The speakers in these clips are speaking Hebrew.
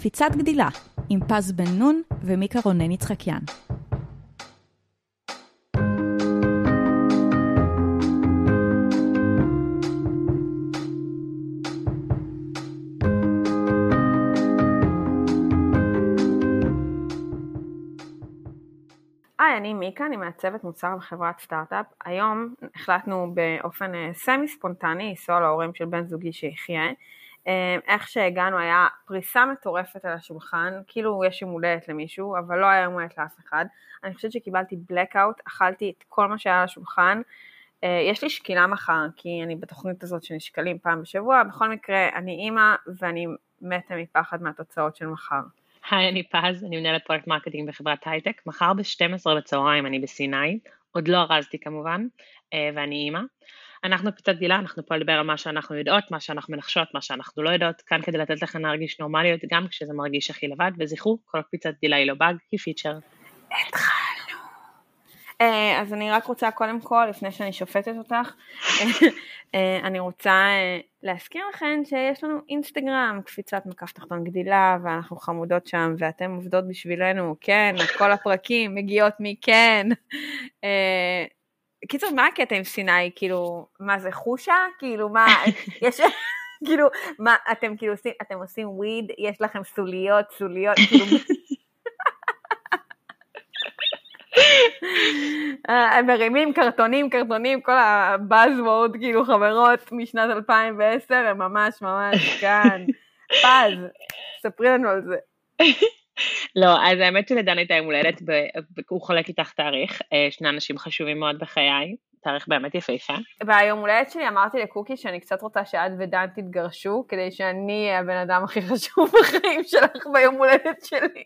קפיצת גדילה עם פז בן נון ומיקה רונן יצחקיאן. היי, אני מיקה, אני מעצבת מוצר בחברת סטארט-אפ. היום החלטנו באופן אה, סמי ספונטני לנסוע להורים של בן זוגי שיחיה. אה, איך שהגענו היה פריסה מטורפת על השולחן, כאילו יש יום הולדת למישהו, אבל לא היה יום הולדת לאף אחד. אני חושבת שקיבלתי blackout, אכלתי את כל מה שהיה על השולחן. אה, יש לי שקילה מחר, כי אני בתוכנית הזאת שנשקלים פעם בשבוע. בכל מקרה, אני אימא ואני מתה מפחד מהתוצאות של מחר. היי, אני פז, אני מנהלת פרויקט marketing בחברת הייטק. מחר ב-12 בצהריים אני בסיני, עוד לא ארזתי כמובן, אה, ואני אימא. אנחנו קצת גילה, אנחנו פה לדבר על מה שאנחנו יודעות, מה שאנחנו מנחשות, מה שאנחנו לא יודעות, כאן כדי לתת לכם להרגיש נורמליות גם כשזה מרגיש הכי לבד, וזכרו, כל קפיצת גילה היא לא באג, היא פיצ'ר. התחלנו. אה, אז אני רק רוצה קודם כל, לפני שאני שופטת אותך, אה, אני רוצה אה, להזכיר לכם שיש לנו אינסטגרם, קפיצת מקף תחתון גדילה, ואנחנו חמודות שם, ואתם עובדות בשבילנו, כן, כל הפרקים מגיעות מכן. קיצור, מה הקטע עם סיני? כאילו, מה זה חושה? כאילו, מה, יש, כאילו, מה, אתם כאילו עושים, אתם עושים וויד, יש לכם סוליות, סוליות, כאילו... אה, הם מרימים קרטונים, קרטונים, כל הבאזוורד, כאילו חברות משנת 2010, הם ממש ממש כאן. פז, ספרי לנו על זה. לא, אז האמת שלדן הייתה יום הולדת, הוא חולק איתך תאריך, אה, שני אנשים חשובים מאוד בחיי, תאריך באמת יפהפה. ביום הולדת שלי אמרתי לקוקי שאני קצת רוצה שאת ודן תתגרשו, כדי שאני אהיה הבן אדם הכי חשוב בחיים שלך ביום הולדת שלי.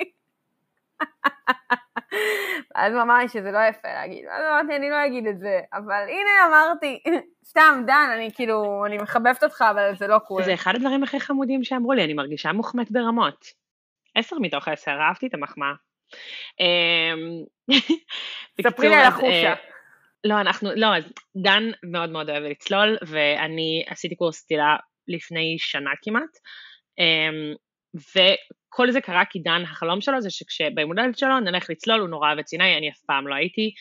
אז הוא אמר לי שזה לא יפה להגיד, אז אמרתי, אני לא אגיד את זה, אבל הנה אמרתי, סתם, דן, אני כאילו, אני מחבבת אותך, אבל זה לא קול. זה אחד הדברים הכי חמודים שאמרו לי, אני מרגישה מוחמאת ברמות. עשר מתוך עשר, אהבתי את המחמאה. אמ, ספרי לי על החושה. אה, לא, אנחנו, לא, אז דן מאוד מאוד אוהב לצלול, ואני עשיתי קורס צלילה לפני שנה כמעט, אמ, וכל זה קרה כי דן, החלום שלו זה שכשביום הולדת שלו נלך לצלול, הוא נורא אוהב את סיני, אני אף פעם לא הייתי,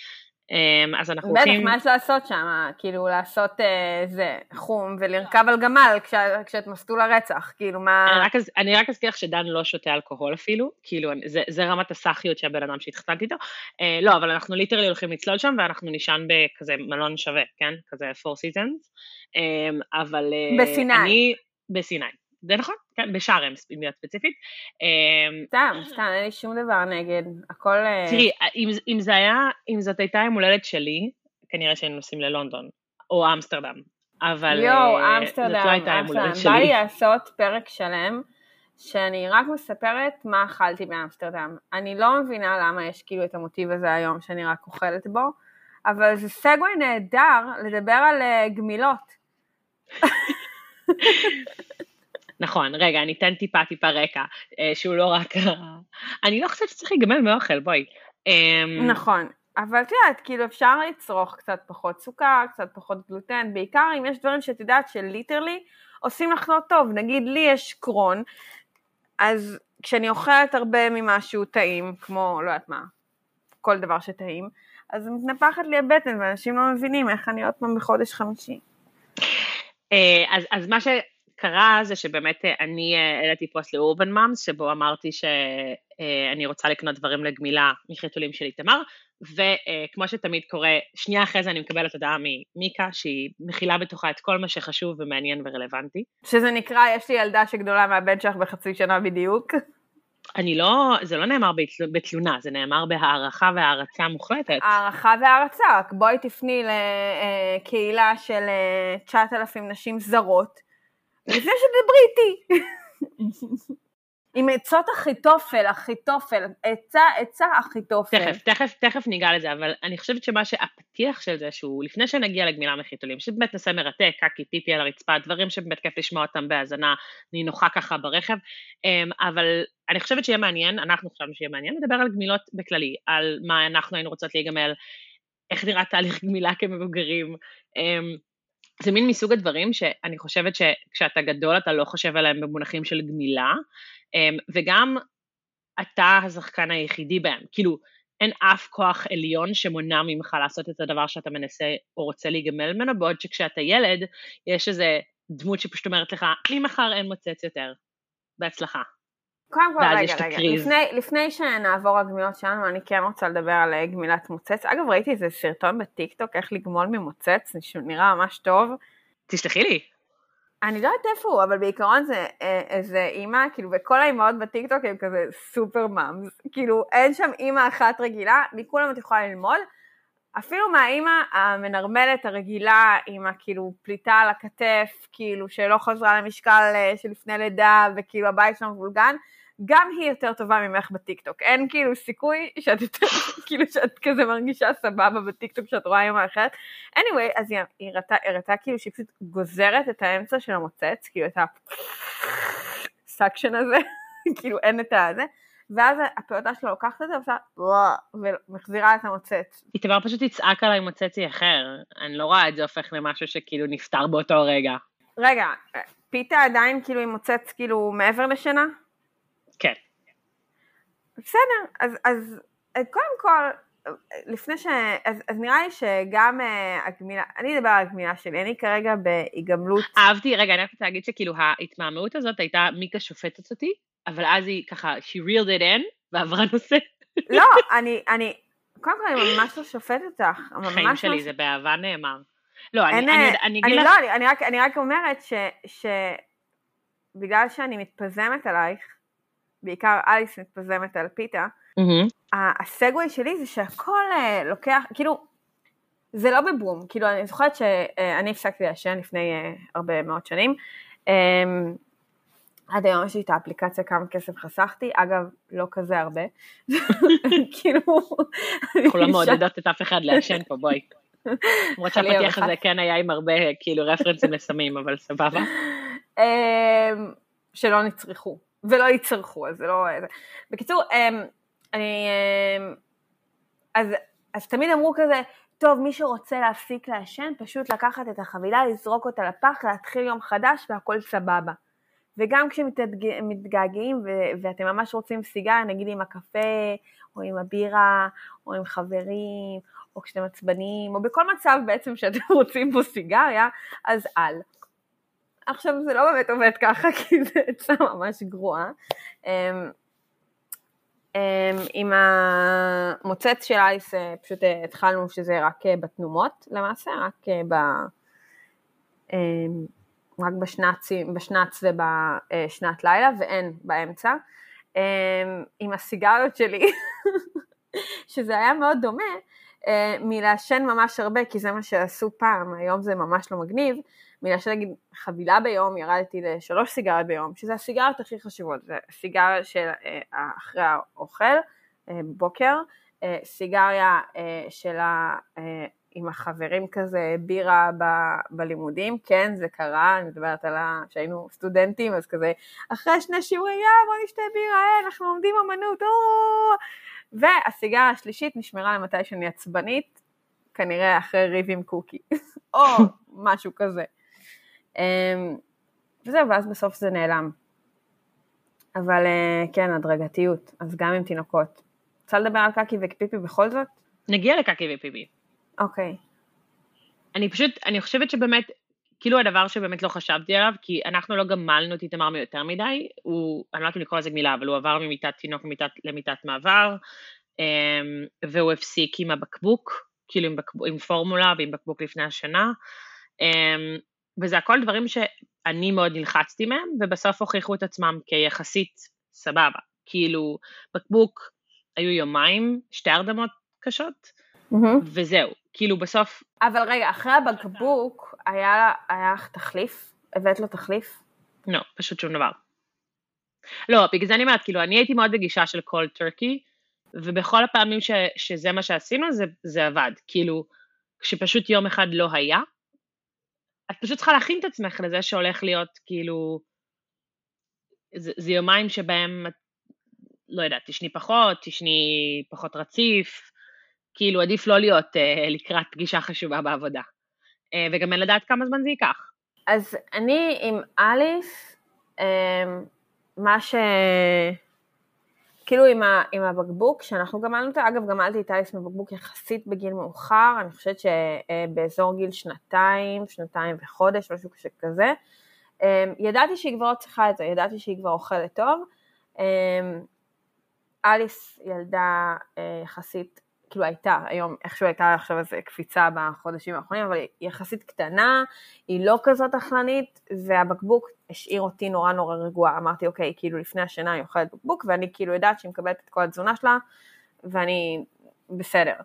אז אנחנו הולכים... בטח, מה יש לעשות שם? כאילו לעשות אה, זה, חום ולרכב על גמל כשאת מסטול הרצח, כאילו מה... אני רק, אני רק אזכיר לך שדן לא שותה אלכוהול אפילו, כאילו זה, זה רמת הסאחיות של הבן אדם שהתחתנתי איתו, אה, לא, אבל אנחנו ליטרלי הולכים לצלול שם ואנחנו נישן בכזה מלון שווה, כן? כזה four seasons, אה, אבל... אה, בסיני. אני... בסיני. זה נכון, כן, בשארם, אם להיות ספציפית. אמ, סתם, סתם, אין לי שום דבר נגד, הכל... אה, תראי, אם, אם זה היה, אם זאת הייתה יום הולדת שלי, כנראה שהיינו נוסעים ללונדון, או אמסטרדם, אבל אה, אמסטרדם, זאת לא הייתה יום הולדת שלי. בא לי לעשות פרק שלם, שאני רק מספרת מה אכלתי באמסטרדם. אני לא מבינה למה יש כאילו את המוטיב הזה היום, שאני רק אוכלת בו, אבל זה סגווי נהדר לדבר על גמילות. נכון, רגע, אני אתן טיפה טיפה רקע, אה, שהוא לא רק... אני לא חושבת שצריך להיגמל מאוכל, בואי. אמ, נכון, אבל את יודעת, כאילו אפשר לצרוך קצת פחות סוכר, קצת פחות גלוטן, בעיקר אם יש דברים שאת יודעת שליטרלי עושים לך לא טוב, נגיד לי יש קרון, אז כשאני אוכלת הרבה ממשהו טעים, כמו, לא יודעת מה, כל דבר שטעים, אז מתנפחת לי הבטן ואנשים לא מבינים איך אני עוד פעם בחודש חמישי. אה, אז, אז מה קרה זה שבאמת אה, אני אה, העליתי פוסט לאורבן מאמס, שבו אמרתי שאני רוצה לקנות דברים לגמילה מחיתולים של איתמר, וכמו שתמיד קורה, שנייה אחרי זה אני מקבלת הודעה ממיקה, שהיא מכילה בתוכה את כל מה שחשוב ומעניין ורלוונטי. שזה נקרא, יש לי ילדה שגדולה מהבן שלך בחצי שנה בדיוק. אני לא, זה לא נאמר בתלונה, זה נאמר בהערכה והערצה מוחלטת. הערכה והערצה, רק בואי תפני לקהילה אה, של 9,000 נשים זרות, לפני שתדברי איתי. עם עצות אחיתופל, אחיתופל, עצה, עצה אחיתופל. תכף, תכף, תכף ניגע לזה, אבל אני חושבת שמה שהפתיח של זה, שהוא לפני שנגיע לגמילה מחיתולים, שבאמת נושא מרתק, קקי, פיפי על הרצפה, דברים שבאמת כיף לשמוע אותם בהאזנה, נינוחה ככה ברכב, אמ, אבל אני חושבת שיהיה מעניין, אנחנו חשבנו שיהיה מעניין לדבר על גמילות בכללי, על מה אנחנו היינו רוצות להיגמל, איך נראה תהליך גמילה כמבוגרים, אמ, זה מין מסוג הדברים שאני חושבת שכשאתה גדול אתה לא חושב עליהם במונחים של גמילה, אמ, וגם אתה השחקן היחידי בהם, כאילו אין אף כוח עליון שמונע ממך לעשות את הדבר שאתה מנסה או רוצה להיגמל ממנו, בעוד שכשאתה ילד יש איזה דמות שפשוט אומרת לך, ממחר אין מוצץ יותר, בהצלחה. קודם כל, רגע, רגע, לפני, לפני שנעבור לגמילות שלנו, אני כן רוצה לדבר על אה, גמילת מוצץ. אגב, ראיתי איזה סרטון בטיקטוק איך לגמול ממוצץ, נראה ממש טוב. תשלחי לי. אני לא יודעת איפה הוא, אבל בעיקרון זה אה, איזה אימא, כאילו, וכל האימהות בטיקטוק הם כזה super moms. כאילו, אין שם אימא אחת רגילה, מכולם את יכולה ללמוד. אפילו מהאימא המנרמלת הרגילה עם הכאילו פליטה על הכתף, כאילו שלא חזרה למשקל אה, שלפני לידה וכאילו הבית שלנו מבולגן, גם היא יותר טובה ממך בטיקטוק. אין כאילו סיכוי שאת יותר, כאילו שאת כזה מרגישה סבבה בטיקטוק שאת רואה אימא אחרת. anyway, אז היא, היא הראתה, הראתה כאילו שהיא פשוט גוזרת את האמצע של המוצץ, כאילו את ה suction הזה, כאילו אין את הזה. ואז הפעוטה שלו לוקחת את זה ועושה ומחזירה את המוצץ. איתמר פשוט תצעק עליי מוצצי אחר, אני לא רואה את זה הופך למשהו שכאילו נפתר באותו רגע. רגע, פיתה עדיין כאילו עם מוצץ כאילו מעבר לשינה? בסדר, אז, אז קודם כל, לפני ש... אז, אז נראה לי שגם uh, הגמילה, אני אדבר על הגמילה שלי, אני כרגע בהיגמלות. אהבתי, רגע, אני רוצה להגיד שכאילו ההתמהמהות הזאת הייתה מיקה שופטת אותי, אבל אז היא ככה, she reeled it in, ועברה נושא. לא, אני, אני, קודם כל אני ממש לא שופטת אותך. חיים לא שלי, זה באהבה נאמר. לא, אני, אני, אני, אני אגיד לך... לא, אני, אני, רק, אני רק אומרת ש, שבגלל שאני מתפזמת עלייך, בעיקר אליס מתפזמת על פיתה, mm-hmm. הסגווי שלי זה שהכל uh, לוקח, כאילו, זה לא בבום, כאילו אני זוכרת שאני הפסקתי לעשן לפני uh, הרבה מאוד שנים, um, עד היום יש לי את האפליקציה כמה כסף חסכתי, אגב, לא כזה הרבה. כאילו... אנחנו לא מעודדות את אף אחד לעשן פה, בואי. למרות שהפתיח הזה כן היה עם הרבה כאילו רפרנסים לסמים, אבל סבבה. אמ, שלא נצרכו, ולא יצרכו, אז זה לא... בקיצור, אמ, אני... אמ, אז, אז תמיד אמרו כזה, טוב, מי שרוצה להפסיק לעשן, פשוט לקחת את החבילה, לזרוק אותה לפח, להתחיל יום חדש והכל סבבה. וגם כשמתגעגעים ואתם ממש רוצים סיגריה, נגיד עם הקפה, או עם הבירה, או עם חברים, או כשאתם עצבניים, או בכל מצב בעצם שאתם רוצים בו סיגריה, אז אל. עכשיו זה לא באמת עובד ככה, כי זה עצה ממש גרועה. אמ, אמ, עם המוצץ של אייס אה, פשוט אה, התחלנו שזה רק אה, בתנומות למעשה, רק ב... אמ, רק בשנצים, בשנץ ובשנת לילה ואין באמצע. אמ, עם הסיגריות שלי, שזה היה מאוד דומה, מלעשן ממש הרבה, כי זה מה שעשו פעם, היום זה ממש לא מגניב, מלעשן נגיד חבילה ביום, ירדתי לשלוש סיגריות ביום, שזה הסיגריות הכי חשובות, זה סיגריה של אה, אחרי האוכל, אה, בוקר, סיגריה של עם החברים כזה בירה ב, בלימודים, כן זה קרה, אני מדברת על שהיינו סטודנטים, אז כזה אחרי שני שיעורי יא בוא נשתה בירה, אה, אנחנו לומדים אמנות, או... והסיגרה השלישית נשמרה למתי שאני עצבנית, כנראה אחרי ריב עם קוקי, או משהו כזה. אמ, וזהו, ואז בסוף זה נעלם. אבל אה, כן, הדרגתיות, אז גם עם תינוקות. רוצה לדבר על קקי ופיפי בכל זאת? נגיע לקקי ופיפי. אוקיי. אני פשוט, אני חושבת שבאמת, כאילו הדבר שבאמת לא חשבתי עליו, כי אנחנו לא גמלנו את איתמר מיותר מדי, הוא, אני לא יודעת אם לקרוא לזה גמילה, אבל הוא עבר ממיטת תינוק למיטת, למיטת מעבר, אמ, והוא הפסיק עם הבקבוק, כאילו עם, בקבוק, עם פורמולה ועם בקבוק לפני השנה, אמ, וזה הכל דברים שאני מאוד נלחצתי מהם, ובסוף הוכיחו את עצמם כיחסית סבבה. כאילו, בקבוק היו יומיים, שתי הרדמות קשות, mm-hmm. וזהו. כאילו בסוף... אבל רגע, אחרי הבקבוק, היה, היה לך תחליף? הבאת לו תחליף? לא, פשוט שום דבר. לא, בגלל זה אני אומרת, כאילו, אני הייתי מאוד בגישה של כל טורקי, ובכל הפעמים ש, שזה מה שעשינו, זה, זה עבד. כאילו, כשפשוט יום אחד לא היה, את פשוט צריכה להכין את עצמך לזה שהולך להיות, כאילו, זה, זה יומיים שבהם את, לא יודעת, תשני פחות, תשני פחות רציף, כאילו עדיף לא להיות uh, לקראת פגישה חשובה בעבודה. וגם אין לדעת כמה זמן זה ייקח. אז אני עם אליס, מה ש... כאילו עם, ה, עם הבקבוק, שאנחנו גמלנו אותה, אגב גמלתי את אליס מבקבוק יחסית בגיל מאוחר, אני חושבת שבאזור גיל שנתיים, שנתיים וחודש, משהו כזה. ידעתי שהיא כבר לא צריכה את זה, ידעתי שהיא כבר אוכלת טוב. אליס ילדה אה, יחסית, כאילו הייתה, היום איכשהו הייתה עכשיו איזה קפיצה בחודשים האחרונים, אבל היא יחסית קטנה, היא לא כזאת אכלנית, והבקבוק השאיר אותי נורא נורא רגועה. אמרתי, אוקיי, כאילו לפני השינה היא אוכלת בקבוק, ואני כאילו יודעת שהיא מקבלת את כל התזונה שלה, ואני בסדר.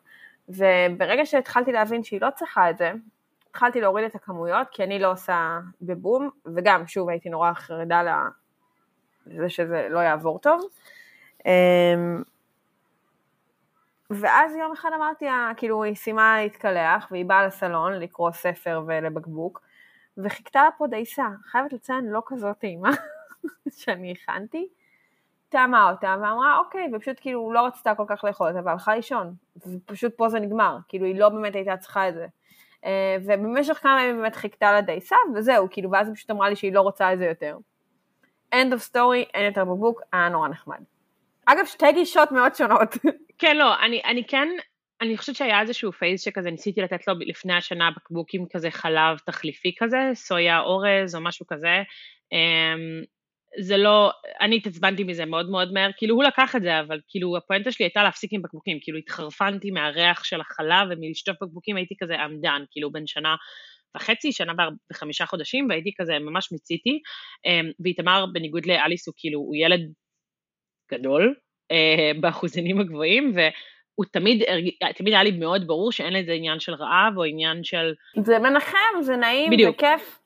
וברגע שהתחלתי להבין שהיא לא צריכה את זה, התחלתי להוריד את הכמויות, כי אני לא עושה בבום, וגם, שוב, הייתי נורא חרדה לזה שזה לא יעבור טוב. ואז יום אחד אמרתי, כאילו היא סיימה להתקלח והיא באה לסלון לקרוא ספר ולבקבוק וחיכתה לה פה דייסה, חייבת לציין לא כזאת טעימה שאני הכנתי, טעמה אותה ואמרה אוקיי, ופשוט כאילו לא רצתה כל כך לאכול את זה והלכה לישון, ופשוט פה זה נגמר, כאילו היא לא באמת הייתה צריכה את זה. אה, ובמשך כמה ימים באמת חיכתה לה דייסה וזהו, כאילו ואז היא פשוט אמרה לי שהיא לא רוצה את זה יותר. end of story, אין יותר בקבוק, היה נורא נחמד. אגב, שתי גישות מאוד שונות. כן, לא, אני, אני כן, אני חושבת שהיה איזשהו פייס שכזה ניסיתי לתת לו לפני השנה בקבוקים כזה חלב תחליפי כזה, סויה אורז או משהו כזה. אמ, זה לא, אני התעצבנתי מזה מאוד מאוד מהר, כאילו הוא לקח את זה, אבל כאילו הפואנטה שלי הייתה להפסיק עם בקבוקים, כאילו התחרפנתי מהריח של החלב ומלשטוף בקבוקים הייתי כזה עמדן, כאילו בין שנה וחצי, שנה וחמישה חודשים, והייתי כזה ממש מיציתי, אמ, ואיתמר בניגוד לאליס הוא כאילו, הוא ילד גדול באחוזינים הגבוהים, והוא תמיד, תמיד היה לי מאוד ברור שאין לזה עניין של רעב או עניין של... זה מנחם, זה נעים, בדיוק. זה כיף.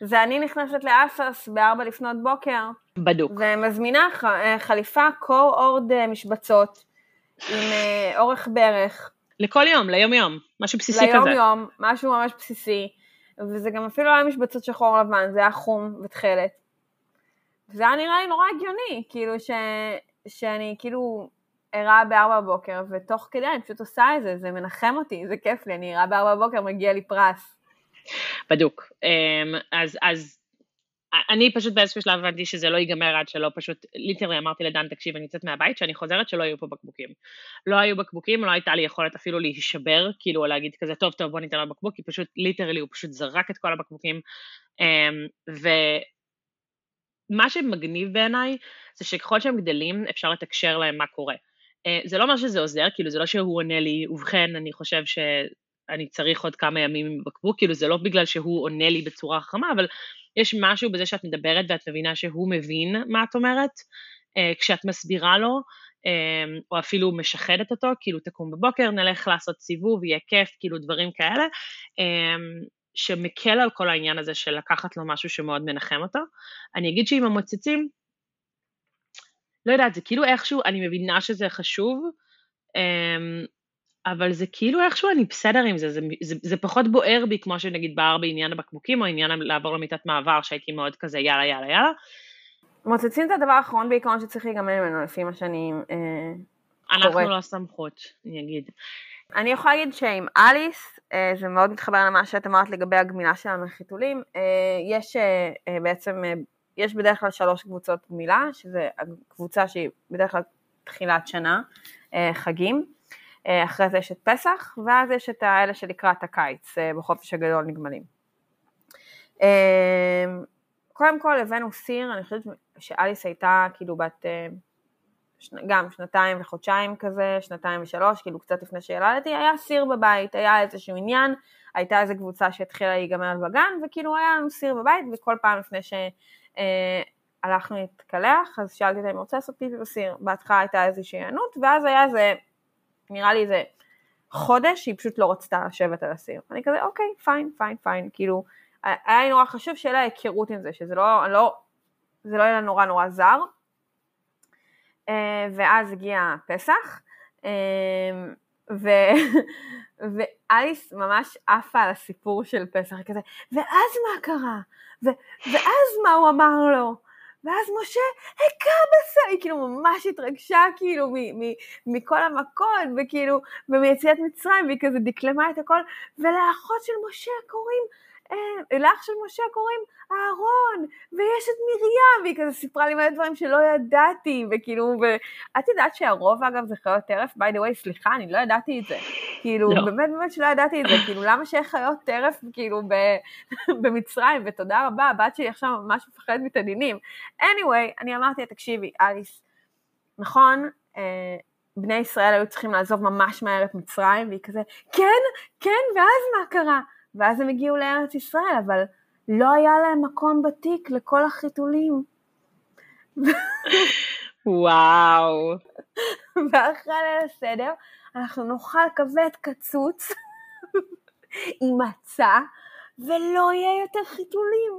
זה אני נכנסת לאסוס בארבע לפנות בוקר. בדוק. ומזמינה ח, אה, חליפה קור-אורד אה, משבצות עם אה, אורך ברך. לכל יום, ליום יום, משהו בסיסי ליום כזה. ליום יום, משהו ממש בסיסי. וזה גם אפילו לא היה משבצות שחור לבן, זה היה חום ותכלת. זה היה נראה לי נורא הגיוני, כאילו ש... שאני כאילו ערה בארבע בבוקר, ותוך כדי אני פשוט עושה את זה, זה מנחם אותי, זה כיף לי, אני ערה בארבע בבוקר, מגיע לי פרס. בדוק. אמ, אז, אז אני פשוט באיזשהו שלב הבנתי שזה לא ייגמר עד שלא פשוט, literally אמרתי לדן, תקשיב, אני יוצאת מהבית, שאני חוזרת שלא היו פה בקבוקים. לא היו בקבוקים, לא הייתה לי יכולת אפילו להישבר, כאילו, להגיד כזה, טוב, טוב, בוא ניתן לו בקבוק, כי פשוט, literally, הוא פשוט זרק את כל הבקבוקים. אמ, ומה שמגניב בעיניי, זה שככל שהם גדלים, אפשר לתקשר להם מה קורה. אה, זה לא אומר שזה עוזר, כאילו זה לא שהוא עונה לי, ובכן, אני חושב שאני צריך עוד כמה ימים עם בקבוק, כאילו זה לא בגלל שהוא עונה לי בצורה חכמה, אבל יש משהו בזה שאת מדברת ואת מבינה שהוא מבין מה את אומרת, אה, כשאת מסבירה לו, אה, או אפילו משחדת אותו, כאילו תקום בבוקר, נלך לעשות סיבוב, יהיה כיף, כאילו דברים כאלה, שמקל על כל העניין הזה של לקחת לו משהו שמאוד מנחם אותו. אני אגיד שעם המוצצים, לא יודעת, זה כאילו איכשהו, אני מבינה שזה חשוב, אמ, אבל זה כאילו איכשהו אני בסדר עם זה, זה, זה, זה פחות בוער בי כמו שנגיד בער בעניין הבקבוקים, או עניין לעבור למיטת מעבר, שהייתי מאוד כזה יאללה יאללה יאללה. מוצצים זה הדבר האחרון בעיקרון שצריך להיגמר ממנו, לפי מה שאני אה, אנחנו קוראת. אנחנו לא סמכות, אני אגיד. אני יכולה להגיד שעם אליס, אה, זה מאוד מתחבר למה שאת אמרת לגבי הגמילה שלה מחיתולים, אה, יש אה, אה בעצם אה, יש בדרך כלל שלוש קבוצות גמילה, שזה הקבוצה שהיא בדרך כלל תחילת שנה, אה, חגים, אה, אחרי זה יש את פסח, ואז יש את האלה שלקראת הקיץ, אה, בחופש הגדול נגמלים. קודם כל הבאנו סיר, אני חושבת שאליס הייתה כאילו בת גם שנתיים וחודשיים כזה, שנתיים ושלוש, כאילו קצת לפני שילדתי, היה סיר בבית, היה איזשהו עניין, הייתה איזו קבוצה שהתחילה להיגמר בגן, וכאילו היה לנו סיר בבית, וכל פעם לפני ש... הלכנו להתקלח, אז שאלתי אותה אם רוצה לעשות פיפי בסיר. בהתחלה הייתה איזושהי היענות, ואז היה איזה, נראה לי איזה חודש, שהיא פשוט לא רצתה לשבת על הסיר. אני כזה, אוקיי, פיין, פיין, פיין, כאילו, היה לי נורא חשוב שיהיה לה היכרות עם זה, שזה לא, לא, זה לא יהיה לה נורא נורא זר. אה, ואז הגיע פסח, אה, ו... ואליס ממש עפה על הסיפור של פסח, כזה, ואז מה קרה? ו- ואז מה הוא אמר לו? ואז משה הכה בסלע, היא כאילו ממש התרגשה כאילו מכל המכות, וכאילו, ומיציאת מצרים, והיא כזה דקלמה את הכל, ולאחות של משה קוראים לאח של משה קוראים אהרון, ויש את מרים, והיא כזה סיפרה לי מלא דברים שלא ידעתי, וכאילו, ואת יודעת שהרוב אגב זה חיות טרף, by the way, סליחה, אני לא ידעתי את זה, כאילו, לא. באמת באמת שלא ידעתי את זה, כאילו, למה שיהיה חיות טרף, כאילו, ב, במצרים, ותודה רבה, הבת שלי עכשיו ממש מפחדת מתנינים. anyway, אני אמרתי תקשיבי, אליס, נכון, אה, בני ישראל היו צריכים לעזוב ממש מהר את מצרים, והיא כזה, כן, כן, ואז מה קרה? ואז הם הגיעו לארץ ישראל, אבל לא היה להם מקום בתיק לכל החיתולים. וואו. ואחרי ליל הסדר, אנחנו נאכל כבד קצוץ עם מצה, ולא יהיה יותר חיתולים.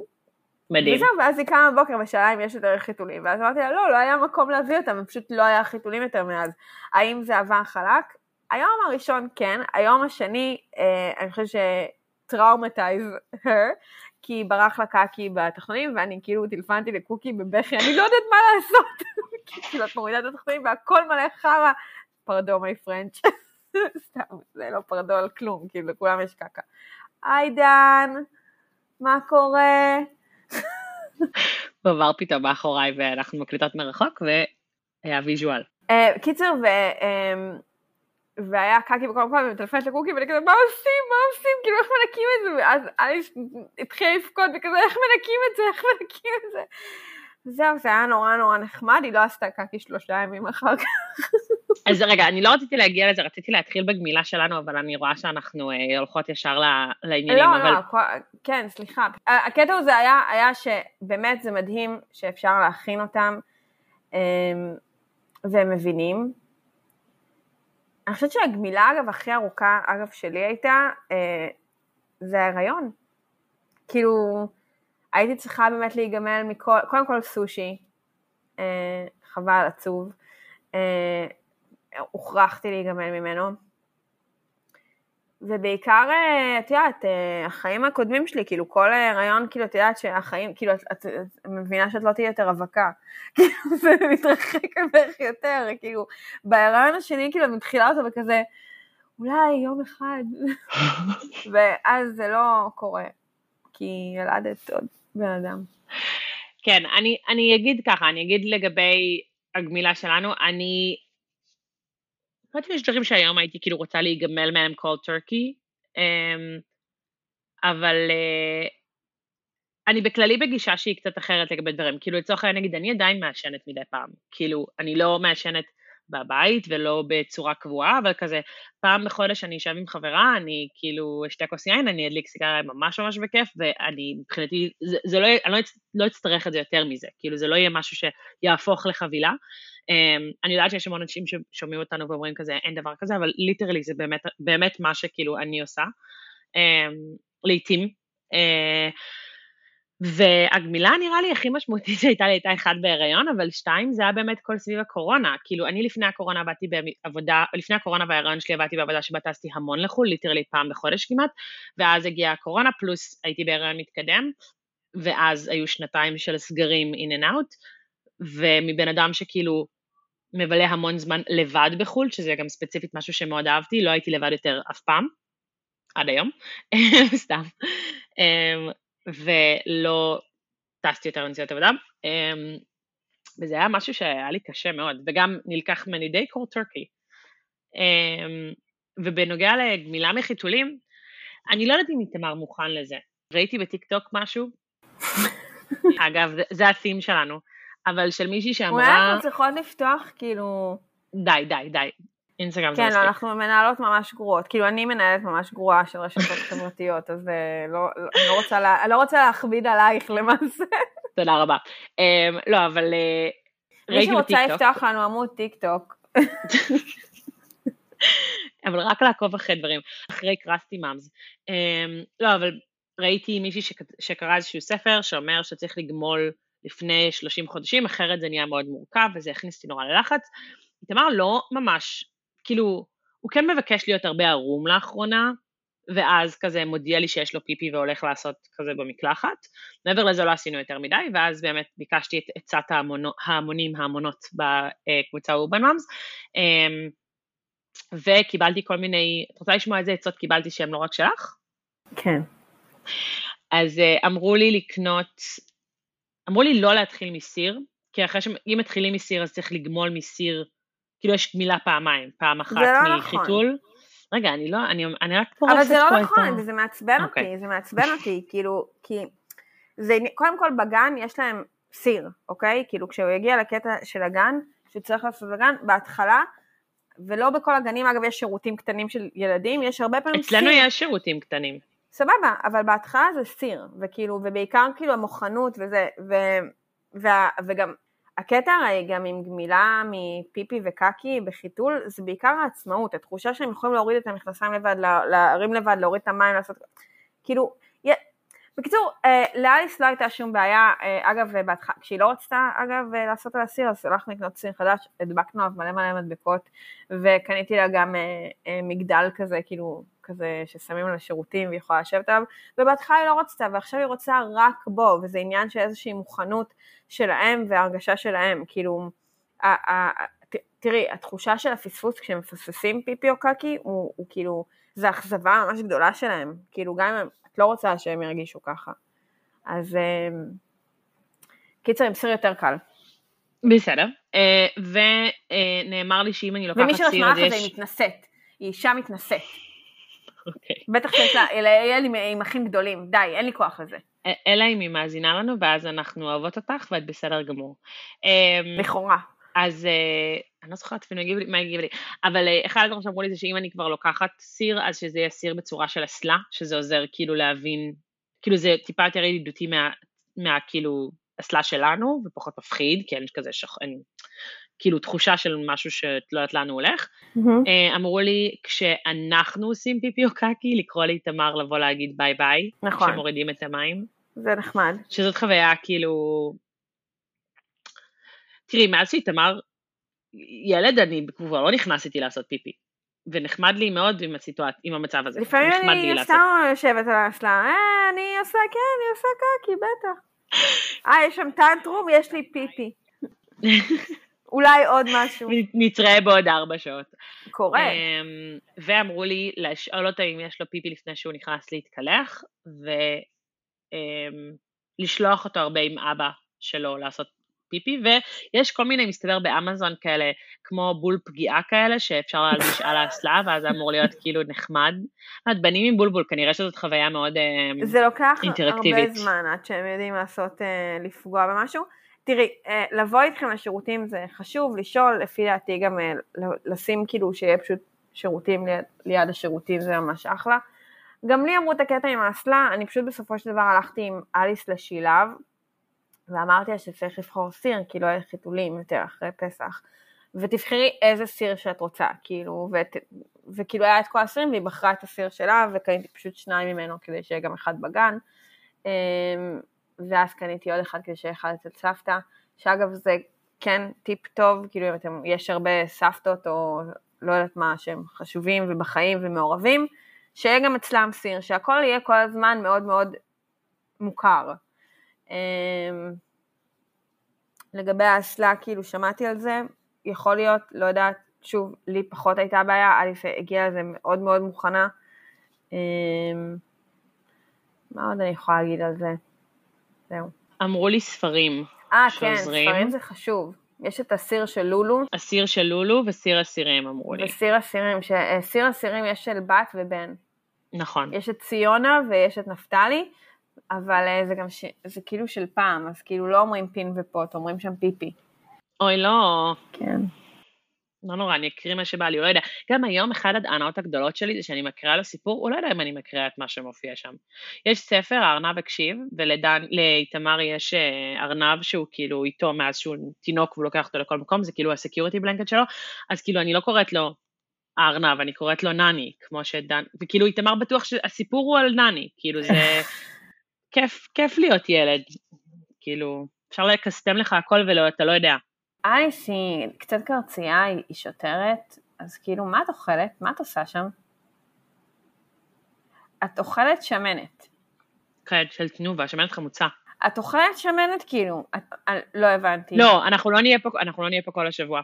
מדהים. וזהו, ואז היא קמה בבוקר ושאלה אם יש יותר חיתולים, ואז אמרתי לה, לא, לא היה מקום להביא אותם, פשוט לא היה חיתולים יותר מאז. האם זה עבר חלק? היום הראשון כן, היום השני, אה, אני חושבת traumatized her, כי ברח לה קקי בתחתונים, ואני כאילו טלפנתי לקוקי בבכי, אני לא יודעת מה לעשות, כאילו את מורידה את התחתונים והכל מלא חרא, pardon my French, סתם, זה לא pardon על כלום, כאילו לכולם יש קקה. היי דן, מה קורה? הוא עבר פתאום מאחוריי ואנחנו מקליטות מרחוק והיה visual. Uh, קיצר, והיה קקי בכל מקום, ומטלפנת לקוקי, ואני כזה, מה עושים, מה עושים, כאילו איך מנקים את זה, ואז אליס התחילה לבכות, וכזה, איך מנקים את זה, איך מנקים את זה. זהו, זה היה נורא נורא נחמד, היא לא עשתה קקי שלושה ימים אחר כך. אז רגע, אני לא רציתי להגיע לזה, רציתי להתחיל בגמילה שלנו, אבל אני רואה שאנחנו אה, הולכות ישר לעניינים. לא, אבל... לא, כן, סליחה. הקטע הזה היה, היה שבאמת זה מדהים שאפשר להכין אותם, אה, והם מבינים, אני חושבת שהגמילה אגב הכי ארוכה, אגב שלי הייתה, אה, זה ההיריון. כאילו, הייתי צריכה באמת להיגמל מכל, קודם כל סושי, אה, חבל, עצוב, אה, הוכרחתי להיגמל ממנו. ובעיקר, אה, את יודעת, אה, החיים הקודמים שלי, כאילו כל ההיריון, כאילו, את יודעת שהחיים, כאילו, את, את, את מבינה שאת לא תהיי יותר רווקה. כאילו, זה מתרחק ממך יותר, כאילו, בהיריון השני, כאילו, מתחילה אותו וכזה, אולי יום אחד, ואז זה לא קורה, כי ילדת עוד בן אדם. כן, אני, אני אגיד ככה, אני אגיד לגבי הגמילה שלנו, אני לא יודעת אם יש דברים שהיום הייתי כאילו רוצה להיגמל מהם כל טורקי, אמ, אבל uh, אני בכללי בגישה שהיא קצת אחרת לגבי דברים. כאילו לצורך העניין נגיד, אני עדיין מעשנת מדי פעם. כאילו, אני לא מעשנת בבית ולא בצורה קבועה, אבל כזה פעם בחודש אני אשב עם חברה, אני כאילו אשתה כוס יין, אני אדליק סיגריה ממש ממש בכיף, ואני מבחינתי, זה, זה לא, אני לא, לא אצטרך את זה יותר מזה, כאילו זה לא יהיה משהו שיהפוך לחבילה. Um, אני יודעת שיש המון אנשים ששומעים אותנו ואומרים כזה, אין דבר כזה, אבל literally זה באמת, באמת מה שכאילו אני עושה, um, לעתים. Uh, והגמילה נראה לי הכי משמעותית שהייתה לי הייתה אחד בהיריון, אבל שתיים זה היה באמת כל סביב הקורונה. כאילו אני לפני הקורונה עבדתי בעבודה, לפני הקורונה וההיריון שלי עבדתי בעבודה שבה טסתי המון לחו"ל, literally פעם בחודש כמעט, ואז הגיעה הקורונה, פלוס הייתי בהיריון מתקדם, ואז היו שנתיים של סגרים in and out, ומבן אדם שכאילו מבלה המון זמן לבד בחו"ל, שזה גם ספציפית משהו שמאוד אהבתי, לא הייתי לבד יותר אף פעם, עד היום, סתם, אמ, ולא טסתי יותר לנסיעות עבודה, אמ, וזה היה משהו שהיה לי קשה מאוד, וגם נלקח ממני די קור טורקי. אמ, ובנוגע לגמילה מחיתולים, אני לא יודעת אם איתמר מוכן לזה. ראיתי בטיק טוק משהו, אגב, זה, זה הסים שלנו. אבל של מישהי שאמרה... אולי אנחנו צריכות לפתוח כאילו... די, די, די. אינסטגרם זה כן, מספיק. כן, אנחנו מנהלות ממש גרועות. כאילו, אני מנהלת ממש גרועה של רשתות חברתיות, אז אה, לא, לא, אני, לא רוצה לה, לא רוצה להכביד עלייך למעשה. תודה רבה. Um, לא, אבל uh, ראיתי בטיקטוק. מי שרוצה לפתוח לנו עמוד טיק טוק. אבל רק לעקוב אחרי דברים, אחרי crusty moms. Um, לא, אבל ראיתי מישהי שקרא איזשהו ספר שאומר שצריך לגמול לפני 30 חודשים, אחרת זה נהיה מאוד מורכב וזה הכניס אותי נורא ללחץ. איתמר לא ממש, כאילו, הוא כן מבקש להיות הרבה ערום לאחרונה, ואז כזה מודיע לי שיש לו פיפי והולך לעשות כזה במקלחת. מעבר לזה לא עשינו יותר מדי, ואז באמת ביקשתי את עצת ההמונים, ההמונות בקבוצה אורבן מאמס, אמ, וקיבלתי כל מיני, את רוצה לשמוע איזה עצות קיבלתי שהן לא רק שלך? כן. אז אה, אמרו לי לקנות, אמרו לי לא להתחיל מסיר, כי אחרי שאם מתחילים מסיר אז צריך לגמול מסיר, כאילו יש גמילה פעמיים, פעם אחת לא מחיתול. נכון. רגע, אני לא, אני, אני רק פורסת פה את ה... אבל זה לא נכון, וזה מעצבן okay. אותי, אוקיי. זה מעצבן אותי, כאילו, כי זה, קודם כל בגן יש להם סיר, אוקיי? כאילו כשהוא יגיע לקטע של הגן, שהוא צריך לעשות בגן, בהתחלה, ולא בכל הגנים, אגב, יש שירותים קטנים של ילדים, יש הרבה פעמים אצלנו סיר. אצלנו יש שירותים קטנים. סבבה, אבל בהתחלה זה סיר, וכאילו, ובעיקר כאילו המוכנות וזה, ו, וה, וגם הקטע הרי גם עם גמילה מפיפי וקקי בחיתול, זה בעיקר העצמאות, התחושה שהם יכולים להוריד את המכנסיים לבד, להרים לבד, להוריד את המים, לעשות, כאילו, בקיצור, אה, לאליס לא הייתה שום בעיה, אה, אגב, בהתח... כשהיא לא רצתה, אגב, אה, לעשות על הסיר, אז הלכנו לקנות סיר חדש, הדבקנו עליו מלא מלא מדבקות, וקניתי לה גם מגדל כזה, כאילו, כזה ששמים על השירותים והיא יכולה לשבת עליו, ובהתחלה היא לא רצתה, ועכשיו היא רוצה רק בו, וזה עניין של איזושהי מוכנות שלהם והרגשה שלהם, כאילו, תראי, התחושה של הפספוס כשמפספסים פיפי או קקי, הוא, הוא כאילו, זה אכזבה ממש גדולה שלהם, כאילו גם אם את לא רוצה שהם ירגישו ככה. אז קיצר, עם סיר יותר קל. בסדר, אה, ונאמר לי שאם אני לוקחת סיר, אז יש... ומי שלא שמע לך זה היא מתנשאת, היא אישה מתנשאת. אוקיי. בטח שיש לה, אלה עם אחים גדולים, די, אין לי כוח לזה. אלא אם היא מאזינה לנו, ואז אנחנו אוהבות אותך, ואת בסדר גמור. אמ, לכאורה. אז אה, אני לא זוכרת אפילו מה היא הגיבה לי, אבל אה, אחד הדברים שאמרו לי זה שאם אני כבר לוקחת סיר, אז שזה יהיה סיר בצורה של אסלה, שזה עוזר כאילו להבין, כאילו זה טיפה יותר ידידותי מה, מה כאילו אסלה שלנו, ופחות מפחיד, כי אין כזה שח... אין, כאילו תחושה של משהו שאת לא יודעת לאן הוא הולך. Mm-hmm. אמרו לי, כשאנחנו עושים פיפי או קקי, לקרוא לאיתמר לבוא להגיד ביי ביי, נכון. כשמורידים את המים. זה נחמד. שזאת חוויה כאילו... תראי, מאז שאיתמר ילד, אני כבר לא נכנסתי לעשות פיפי. ונחמד לי מאוד עם, הסיטואט... עם המצב הזה. לפעמים אני סתם יושבת על האסלה, אה, אני עושה, כן, אני עושה קקי, בטח. אה, יש שם טנטרום, יש לי פיפי. אולי עוד משהו. נתראה בעוד ארבע שעות. קורה. אמ, ואמרו לי לשאול אותו אם יש לו פיפי לפני שהוא נכנס להתקלח, ולשלוח אמ, אותו הרבה עם אבא שלו לעשות פיפי, ויש כל מיני, מסתבר באמזון כאלה, כמו בול פגיעה כאלה, שאפשר להלביש על האסלה, ואז זה אמור להיות כאילו נחמד. את בנים עם בולבול, כנראה שזאת חוויה מאוד אינטראקטיבית. זה לוקח הרבה זמן עד שהם יודעים לעשות, אה, לפגוע במשהו. תראי, אה, לבוא איתכם לשירותים זה חשוב, לשאול, לפי דעתי גם אה, לשים כאילו שיהיה פשוט שירותים ליד, ליד השירותים זה ממש אחלה. גם לי אמרו את הקטע עם האסלה, אני פשוט בסופו של דבר הלכתי עם אליס לשילב, ואמרתי לה שצריך לבחור סיר, כי לא יהיה חיתולים יותר אחרי פסח, ותבחרי איזה סיר שאת רוצה, כאילו, ות, וכאילו היה את כל הסירים והיא בחרה את הסיר שלה, וקניתי פשוט שניים ממנו כדי שיהיה גם אחד בגן. ואז קניתי עוד אחד כדי שיהיה אחד אצל סבתא, שאגב זה כן טיפ טוב, כאילו אם אתם, יש הרבה סבתות או לא יודעת מה שהם חשובים ובחיים ומעורבים, שיהיה גם אצלם סיר, שהכל יהיה כל הזמן מאוד מאוד מוכר. אמ, לגבי האסלה, כאילו שמעתי על זה, יכול להיות, לא יודעת, שוב, לי פחות הייתה בעיה, אליף הגיעה לזה מאוד מאוד מוכנה. אמ, מה עוד אני יכולה להגיד על זה? זהו. אמרו לי ספרים. אה, כן, ספרים זה חשוב. יש את הסיר של לולו. הסיר של לולו וסיר אסירים אמרו לי. וסיר אסירים. אה, סיר אסירים יש של בת ובן. נכון. יש את ציונה ויש את נפתלי, אבל אה, זה גם, ש... זה כאילו של פעם, אז כאילו לא אומרים פין ופוט, אומרים שם פיפי. אוי, לא. כן. לא נורא, אני אקריא מה שבא לי, הוא לא יודע. גם היום אחד ההנאות הגדולות שלי זה שאני מקריאה לו סיפור, הוא לא יודע אם אני מקריאה את מה שמופיע שם. יש ספר, הארנב הקשיב, ולאיתמר יש אה, ארנב שהוא כאילו איתו מאז שהוא תינוק והוא לוקח אותו לכל מקום, זה כאילו ה security blanket שלו, אז כאילו אני לא קוראת לו הארנב, אני קוראת לו נני, כמו שדן, וכאילו איתמר בטוח שהסיפור הוא על נני, כאילו זה כיף, כיף להיות ילד, כאילו, אפשר לקסטם לך הכל ואתה לא יודע. אייס היא קצת קרצייה, היא שוטרת, אז כאילו, מה את אוכלת? מה את עושה שם? את אוכלת שמנת. כן, של תנובה, שמנת חמוצה. את אוכלת שמנת כאילו? את, את, לא הבנתי. לא, אנחנו לא נהיה פה, אנחנו לא נהיה פה כל השבוע.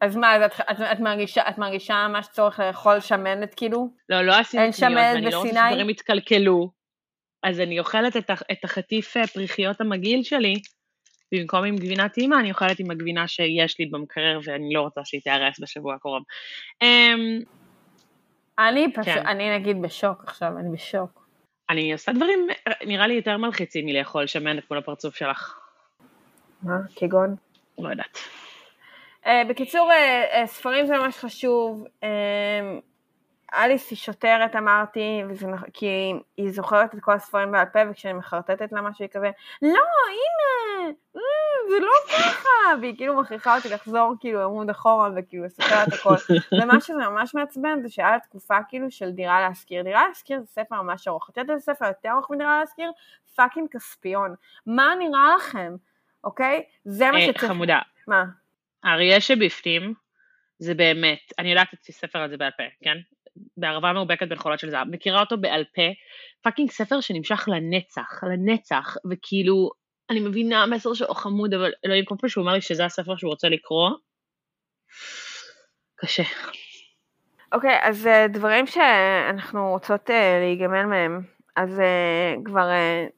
אז מה, אז את, את, את, מרגישה, את מרגישה ממש צורך לאכול שמנת כאילו? לא, לא עשינו אין קניות, ואני לא רוצה בסיני? שדברים יתקלקלו. אז אני אוכלת את, את החטיף אה, פריחיות המגעיל שלי, במקום עם גבינת אימא, אני אוכלת עם הגבינה שיש לי במקרר, ואני לא רוצה שהיא תיהרס בשבוע הקרוב. אמ, אני פשוט, כן. אני נגיד בשוק עכשיו, אני בשוק. אני עושה דברים, אה, נראה לי יותר מלחיצים מלאכול שמנת מול הפרצוף שלך. מה? כגון? לא יודעת. Uh, בקיצור, uh, uh, ספרים זה ממש חשוב. Uh, אליס היא שוטרת, אמרתי, וזה, כי היא זוכרת את כל הספרים בעל פה, וכשאני מחרטטת לה משהו, היא כזה, לא, הנה, אה, זה לא ככה, והיא כאילו מכריחה אותי לחזור כאילו עמוד אחורה, וכאילו לספר את הכל. ומה שזה ממש מעצבן, זה שהיה תקופה כאילו של דירה להשכיר. דירה להשכיר זה ספר ממש ארוך. את יודעת איזה ספר יותר ארוך מדירה להשכיר? fucking כספיון. מה נראה לכם? אוקיי? זה מה אה, שצריך... חמודה, מה? האריה שבפנים, זה באמת, אני יודעת את הספר הזה בעל פה, כן? בערבה מאובקת בין חולות של זהב, מכירה אותו בעל פה, fucking ספר שנמשך לנצח, לנצח, וכאילו, אני מבינה המסר שלו חמוד, אבל אלוהים, כל פעם שהוא אומר לי שזה הספר שהוא רוצה לקרוא, קשה. אוקיי, אז אה, דברים שאנחנו רוצות אה, להיגמל מהם, אז אה, כבר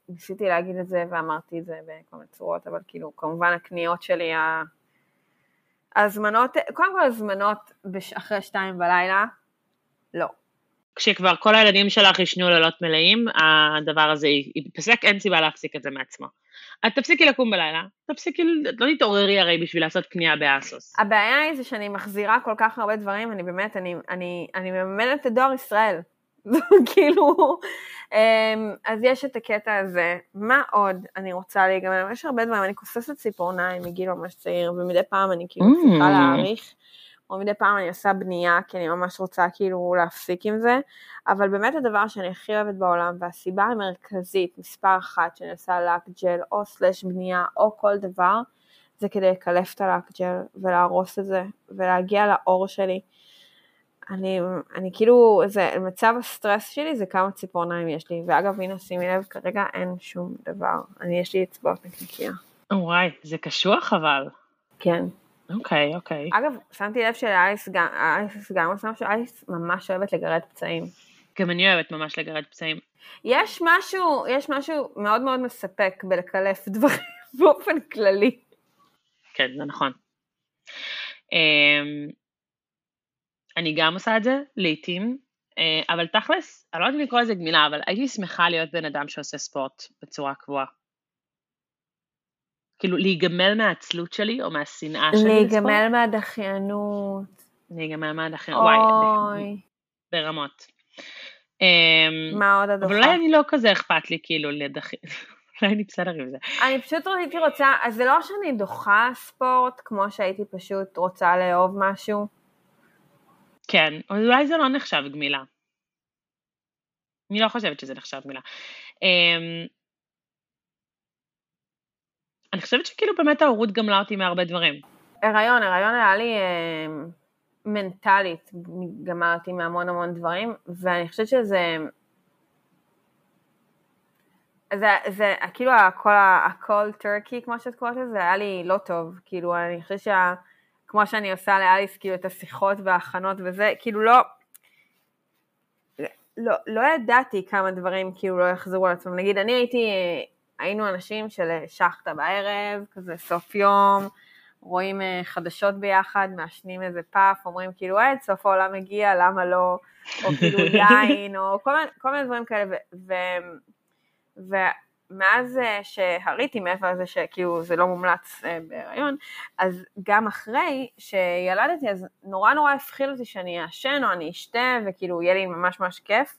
ניסיתי להגיד את זה ואמרתי את זה בכל מיני צורות, אבל כאילו, כמובן הקניות שלי, ההזמנות, קודם כל הזמנות אחרי שתיים בלילה, לא. כשכבר כל הילדים שלך ישנו לילות מלאים, הדבר הזה ייפסק, אין סיבה להפסיק את זה מעצמו. את תפסיקי לקום בלילה, תפסיקי, לא תתעוררי הרי בשביל לעשות קנייה באסוס. הבעיה היא זה שאני מחזירה כל כך הרבה דברים, אני באמת, אני, אני, אני מממנת את דואר ישראל. כאילו, אמ, אז יש את הקטע הזה. מה עוד אני רוצה להיגמר? יש הרבה דברים, אני כוססת ציפורניים מגיל ממש צעיר, ומדי פעם אני כאילו Mm. צריכה להעריך, או מדי פעם אני עושה בנייה, כי אני ממש רוצה כאילו להפסיק עם זה, אבל באמת הדבר שאני הכי אוהבת בעולם, והסיבה המרכזית, מספר אחת, שאני עושה לק ג'ל, או סלש בנייה, או כל דבר, זה כדי לקלף את הלק ג'ל ולהרוס את זה ולהגיע לאור שלי. אני, אני כאילו, זה, מצב הסטרס שלי זה כמה ציפורניים יש לי, ואגב הנה שימי לב, כרגע אין שום דבר, אני יש לי אצבעות נקניקיה. וואי, זה קשוח אבל. כן. אוקיי, אוקיי. אגב, שמתי לב שלאליס גם, אליס גם עושה משהו, אליס ממש אוהבת לגרד פצעים. גם אני אוהבת ממש לגרד פצעים. יש משהו, יש משהו מאוד מאוד מספק בלקלף דברים באופן כללי. כן, זה נכון. אמ, אני גם עושה את זה, לעיתים, אה, אבל תכלס, אני לא יודעת אם לקרוא לזה גמילה, אבל הייתי שמחה להיות בן אדם שעושה ספורט בצורה קבועה. כאילו, להיגמל מהעצלות שלי, או מהשנאה שלי לספורט. להיגמל מהדחיינות. להיגמל מהדחיינות, וואי, ברמות. אמ, מה עוד את אבל? אולי אני לא כזה אכפת לי, כאילו, לדחיין. אולי אני בסדר עם זה. אני פשוט הייתי רוצה, אז זה לא שאני דוחה ספורט, כמו שהייתי פשוט רוצה לאהוב משהו. כן, אולי זה לא נחשב גמילה. אני לא חושבת שזה נחשב גמילה. אני חושבת שכאילו באמת ההורות גמלה אותי מהרבה דברים. הריון, הריון היה לי אה, מנטלית, גמרתי מהמון המון דברים, ואני חושבת שזה... זה, זה כאילו הכל, הכל טורקי, כמו שאת קוראת לזה, היה לי לא טוב, כאילו אני חושבת שה... כמו שאני עושה לאליס, כאילו את השיחות וההכנות וזה, כאילו לא, לא, לא ידעתי כמה דברים כאילו לא יחזרו על עצמם. נגיד, אני הייתי, היינו אנשים של שחטה בערב, כזה סוף יום, רואים אה, חדשות ביחד, מעשנים איזה פאף, אומרים כאילו, אה, סוף העולם מגיע, למה לא, או כאילו יין, או כל כל מיני דברים כאלה, ו... ו ומאז אה, שהריתי מעבר לזה שכאילו זה לא מומלץ אה, בהיריון, אז גם אחרי שילדתי, אז נורא נורא הפחיד אותי שאני אעשן או אני אשתה, וכאילו יהיה לי ממש ממש כיף,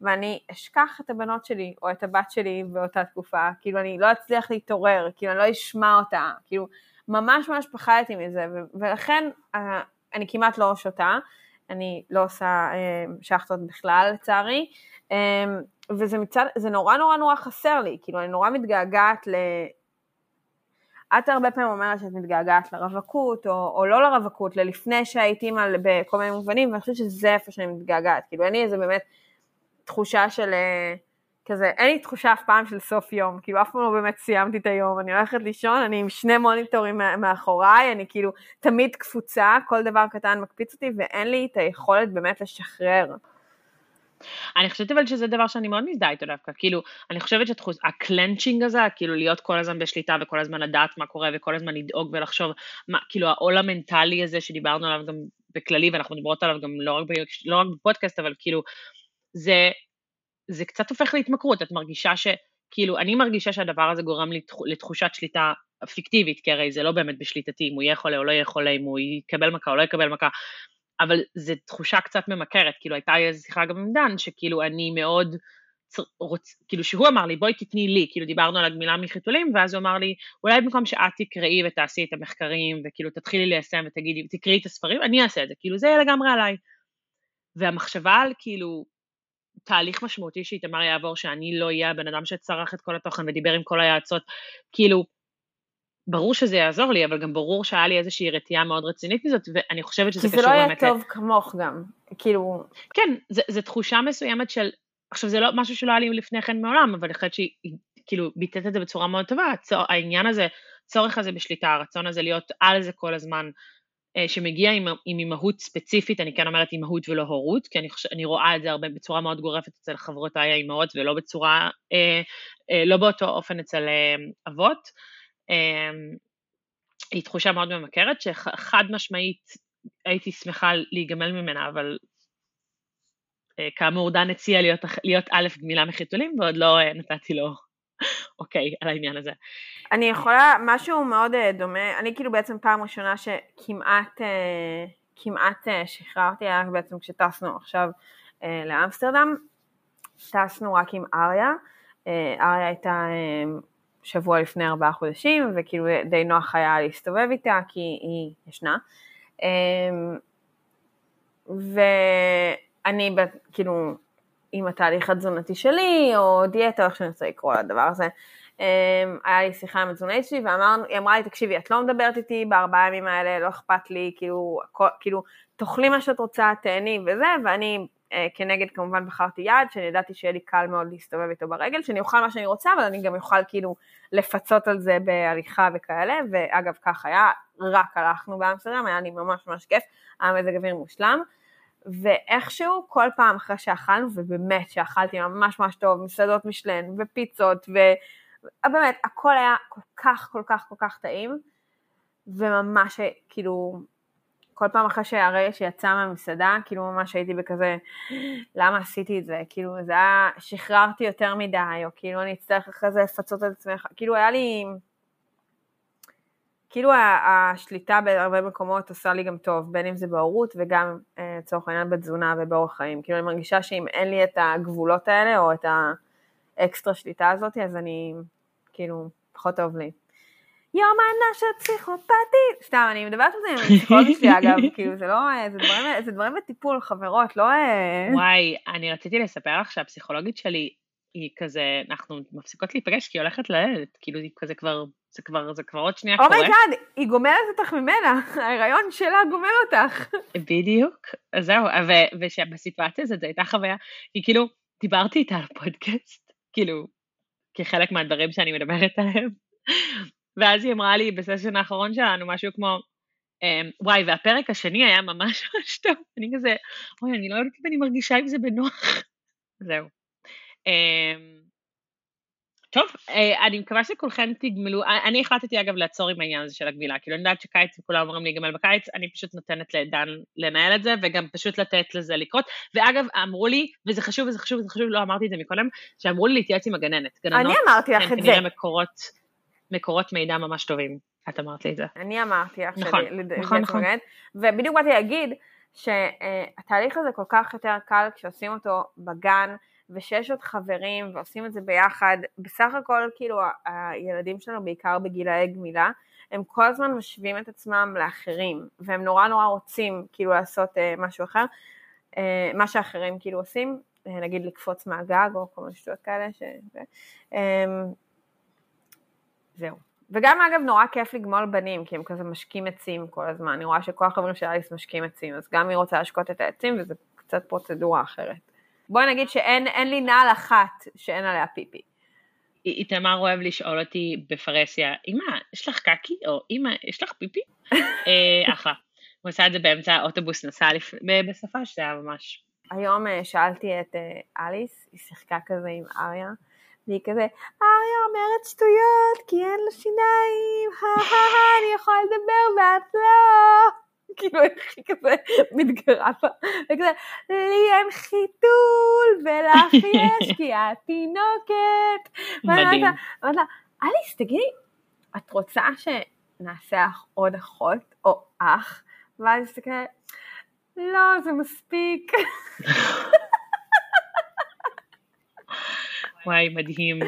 ואני אשכח את הבנות שלי או את הבת שלי באותה תקופה, כאילו אני לא אצליח להתעורר, כאילו אני לא אשמע אותה, כאילו ממש ממש פחדתי מזה, ו- ולכן אה, אני כמעט לא שותה, אני לא עושה אה, שחטות בכלל לצערי, אה, וזה מצד, זה נורא נורא נורא חסר לי, כאילו אני נורא מתגעגעת ל... את הרבה פעמים אומרת שאת מתגעגעת לרווקות, או, או לא לרווקות, ללפני שהייתי אימא בכל מיני מובנים, ואני חושבת שזה איפה שאני מתגעגעת, כאילו אני איזה באמת תחושה של אה, כזה, אין לי תחושה אף פעם של סוף יום, כאילו אף פעם לא באמת סיימתי את היום, אני הולכת לישון, אני עם שני מוניטורים מאחוריי, אני כאילו תמיד קפוצה, כל דבר קטן מקפיץ אותי, ואין לי את היכולת באמת לשחרר. אני חושבת אבל שזה דבר שאני מאוד מזדהה איתו דווקא, כאילו, אני חושבת שה clenching הזה, כאילו להיות כל הזמן בשליטה וכל הזמן לדעת מה קורה וכל הזמן לדאוג ולחשוב, מה, כאילו העול המנטלי הזה שדיברנו עליו גם בכללי, ואנחנו מדברות עליו גם לא רק, ב, לא רק בפודקאסט, אבל כאילו, זה, זה קצת הופך להתמכרות, את מרגישה ש... כאילו, אני מרגישה שהדבר הזה גורם לי לתחושת שליטה פיקטיבית, כי הרי זה לא באמת בשליטתי, אם הוא יהיה חולה או לא יהיה חולה, אם הוא יקבל מכה או לא יקבל מכה, אבל זו תחושה קצת ממכרת, כאילו הייתה לי איזו שיחה גם עם דן, שכאילו אני מאוד, רוצ, כאילו שהוא אמר לי בואי תתני לי, כאילו דיברנו על הגמילה מחיתולים, ואז הוא אמר לי אולי במקום שאת תקראי ותעשי את המחקרים, וכאילו תתחילי ליישם ותגידי, תקראי את הספרים, אני אעשה את זה, כאילו זה יהיה לגמרי עליי. והמחשבה על כאילו תהליך משמעותי שאיתמר יעבור, שאני לא אהיה הבן אדם שצרח את כל התוכן ודיבר עם כל היועצות, כאילו ברור שזה יעזור לי, אבל גם ברור שהיה לי איזושהי רתיעה מאוד רצינית מזאת, ואני חושבת שזה קשור באמת... כי זה לא יהיה טוב כמוך גם, כאילו... כן, זו תחושה מסוימת של... עכשיו, זה לא משהו שלא היה לי לפני כן מעולם, אבל אני חושבת שהיא כאילו ביטאת את זה בצורה מאוד טובה, הצור, העניין הזה, הצורך הזה בשליטה, הרצון הזה להיות על זה כל הזמן, שמגיע עם, עם אימהות ספציפית, אני כן אומרת אימהות ולא הורות, כי אני, חושב, אני רואה את זה הרבה בצורה מאוד גורפת אצל חברותיי האימהות, ולא בצורה, אה, אה, לא באותו אופן אצל אה, אבות. אמ, היא תחושה מאוד ממכרת, שחד משמעית הייתי שמחה להיגמל ממנה, אבל אה, כאמור דן הציע להיות, להיות א' גמילה מחיתולים, ועוד לא אה, נתתי לו אוקיי על העניין הזה. אני יכולה, משהו מאוד אה, דומה, אני כאילו בעצם פעם ראשונה שכמעט כמעט שחררתי, היה בעצם כשטסנו עכשיו לאמסטרדם, טסנו רק עם אריה, אריה הייתה שבוע לפני ארבעה חודשים, וכאילו די נוח היה להסתובב איתה, כי היא ישנה. ואני כאילו עם התהליך התזונתי שלי, או דיאטה, איך שאני רוצה לקרוא לדבר הזה, אמ, היה לי שיחה עם התזונאית שלי, והיא אמרה לי, תקשיבי, את לא מדברת איתי בארבעה ימים האלה, לא אכפת לי, כאילו, כאילו, תאכלי מה שאת רוצה, תהני וזה, ואני אה, כנגד כמובן בחרתי יעד, שאני ידעתי שיהיה לי קל מאוד להסתובב איתו ברגל, שאני אוכל מה שאני רוצה, אבל אני גם אוכל כאילו לפצות על זה בהליכה וכאלה, ואגב כך היה, רק הלכנו באמסטרדם, היה לי ממש ממש כיף, היה מזג אוויר מושלם, ואיכשהו כל פעם אחרי שאכלנו, ובאמת שאכלתי ממש ממש טוב, מסעדות משלן ופיצות, ובאמת הכל היה כל כך כל כך כל כך טעים, וממש כאילו כל פעם אחרי שהרגע שיצא מהמסעדה, כאילו ממש הייתי בכזה, למה עשיתי את זה? כאילו זה היה, שחררתי יותר מדי, או כאילו אני אצטרך אחרי זה לפצות את עצמך, כאילו היה לי, כאילו השליטה בהרבה מקומות עושה לי גם טוב, בין אם זה בהורות וגם אה, לצורך העניין בתזונה ובאורח חיים, כאילו אני מרגישה שאם אין לי את הגבולות האלה, או את האקסטרה שליטה הזאת, אז אני, כאילו, פחות טוב לי. יום של פסיכופתי, סתם, אני מדברת על זה עם הפסיכולוגית שלי אגב, כאילו זה לא, זה דברים, זה דברים בטיפול, חברות, לא... אה, וואי, אני רציתי לספר לך שהפסיכולוגית שלי היא כזה, אנחנו מפסיקות להיפגש כי היא הולכת ללדת, כאילו היא כזה כבר, זה כבר, זה כבר עוד שנייה קורה. oh my god, oh היא גומרת אותך ממנה, ההיריון שלה גומר אותך. בדיוק, זהו, ושבסיטואציה הזאת זו הייתה חוויה, כי כאילו, דיברתי איתה על פודקאסט, כאילו, כחלק מהדברים שאני מדברת עליהם. ואז היא אמרה לי בסשן האחרון שלנו משהו כמו, אמ, וואי, והפרק השני היה ממש ממש טוב, אני כזה, אוי, אני לא יודעת אם אני מרגישה עם זה בנוח. זהו. אמ, טוב, אה, אני מקווה שכולכם תגמלו, אני החלטתי אגב לעצור עם העניין הזה של הגמילה, כאילו אני יודעת שקיץ וכולם אומרים להיגמל בקיץ, אני פשוט נותנת לדן לנהל את זה, וגם פשוט לתת לזה לקרות, ואגב, אמרו לי, וזה חשוב וזה חשוב וזה חשוב, לא אמרתי את זה מקודם, שאמרו לי להתייעץ עם הגננת. גננות, אני אמרתי לך את זה. כנראה מקורות מקורות מידע ממש טובים. את אמרת לי את זה. אני אמרתי לך נכון, נכון, נכון. ובדיוק באתי להגיד שהתהליך הזה כל כך יותר קל כשעושים אותו בגן, ושיש עוד חברים ועושים את זה ביחד, בסך הכל כאילו הילדים שלנו בעיקר בגילאי גמילה, הם כל הזמן משווים את עצמם לאחרים, והם נורא נורא רוצים כאילו לעשות uh, משהו אחר, uh, מה שאחרים כאילו עושים, uh, נגיד לקפוץ מהגג או כל מיני שטויות כאלה, ש... uh, זהו. וגם אגב נורא כיף לגמול בנים, כי הם כזה משקים עצים כל הזמן, אני רואה שכל החברים של אליס משקים עצים, אז גם היא רוצה להשקות את העצים וזה קצת פרוצדורה אחרת. בואי נגיד שאין לי נעל אחת שאין עליה פיפי. איתמר אוהב לשאול אותי בפרהסיה, אמא, יש לך קקי? או אמא, יש לך פיפי? אה, אחלה. הוא עשה את זה באמצע האוטובוס נסע בשפה שזה היה ממש... היום אה, שאלתי את אה, אליס, היא שיחקה כזה עם אריה, והיא כזה, אריה אומרת שטויות כי אין לה שיניים, אני יכולה לדבר ואת לא. כאילו איך היא כזה מתגרה בה, וכזה, לי אין חיתול ולך יש כי את תינוקת. מדהים. ואמרת לה, אליס תגידי, את רוצה שנעשה לך עוד אחות או אח? ואז היא מסתכלת, לא זה מספיק. וואי מדהים.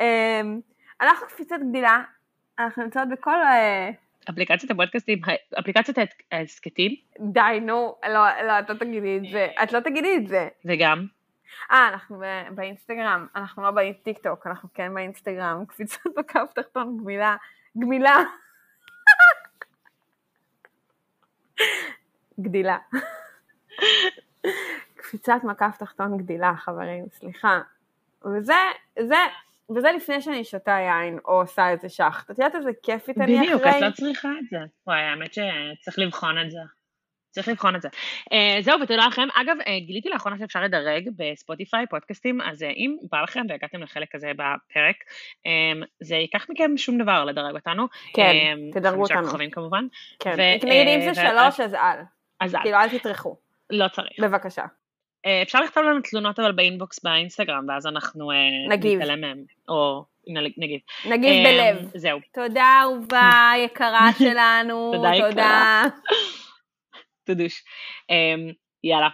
אמ, אנחנו קפיצת גדילה, אנחנו נמצאות בכל אה, אפליקציית הפודקאסטים, אפליקציית ההסכתים. די, נו, לא, לא, את לא תגידי את זה. את לא תגידי את זה. וגם? אה, אנחנו באינסטגרם, אנחנו לא בטיק טוק, אנחנו כן באינסטגרם, קפיצות בקו תחתון גמילה, גמילה. גדילה. קפיצת מקף תחתון גדילה, חברים, סליחה. וזה, זה, וזה לפני שאני שותה יין או עושה איזה שחט. את יודעת איזה כיפית אני אחרי? בדיוק, את לא צריכה את זה. וואי, האמת שצריך לבחון את זה. צריך לבחון את זה. Uh, זהו, ותודה לכם. אגב, uh, גיליתי לאחרונה שאפשר לדרג בספוטיפיי פודקאסטים, אז uh, אם בא לכם והגעתם לחלק כזה בפרק, um, זה ייקח מכם שום דבר לדרג אותנו. כן, um, תדרגו אותנו. חמישה כוכבים כמובן. כן, נגיד אם זה שלוש, אז אל. אז אל. כאילו, אל תטרחו. לא צריך. בבקשה. אה, אפשר לכתוב לנו תלונות אבל באינבוקס באינסטגרם, ואז אנחנו אה, נגיב. נתעלם מהם, או נגיב. נגיב אה, בלב. זהו. תודה אהובה יקרה שלנו. תודה יקרה. תודה. תודוש. יאללה.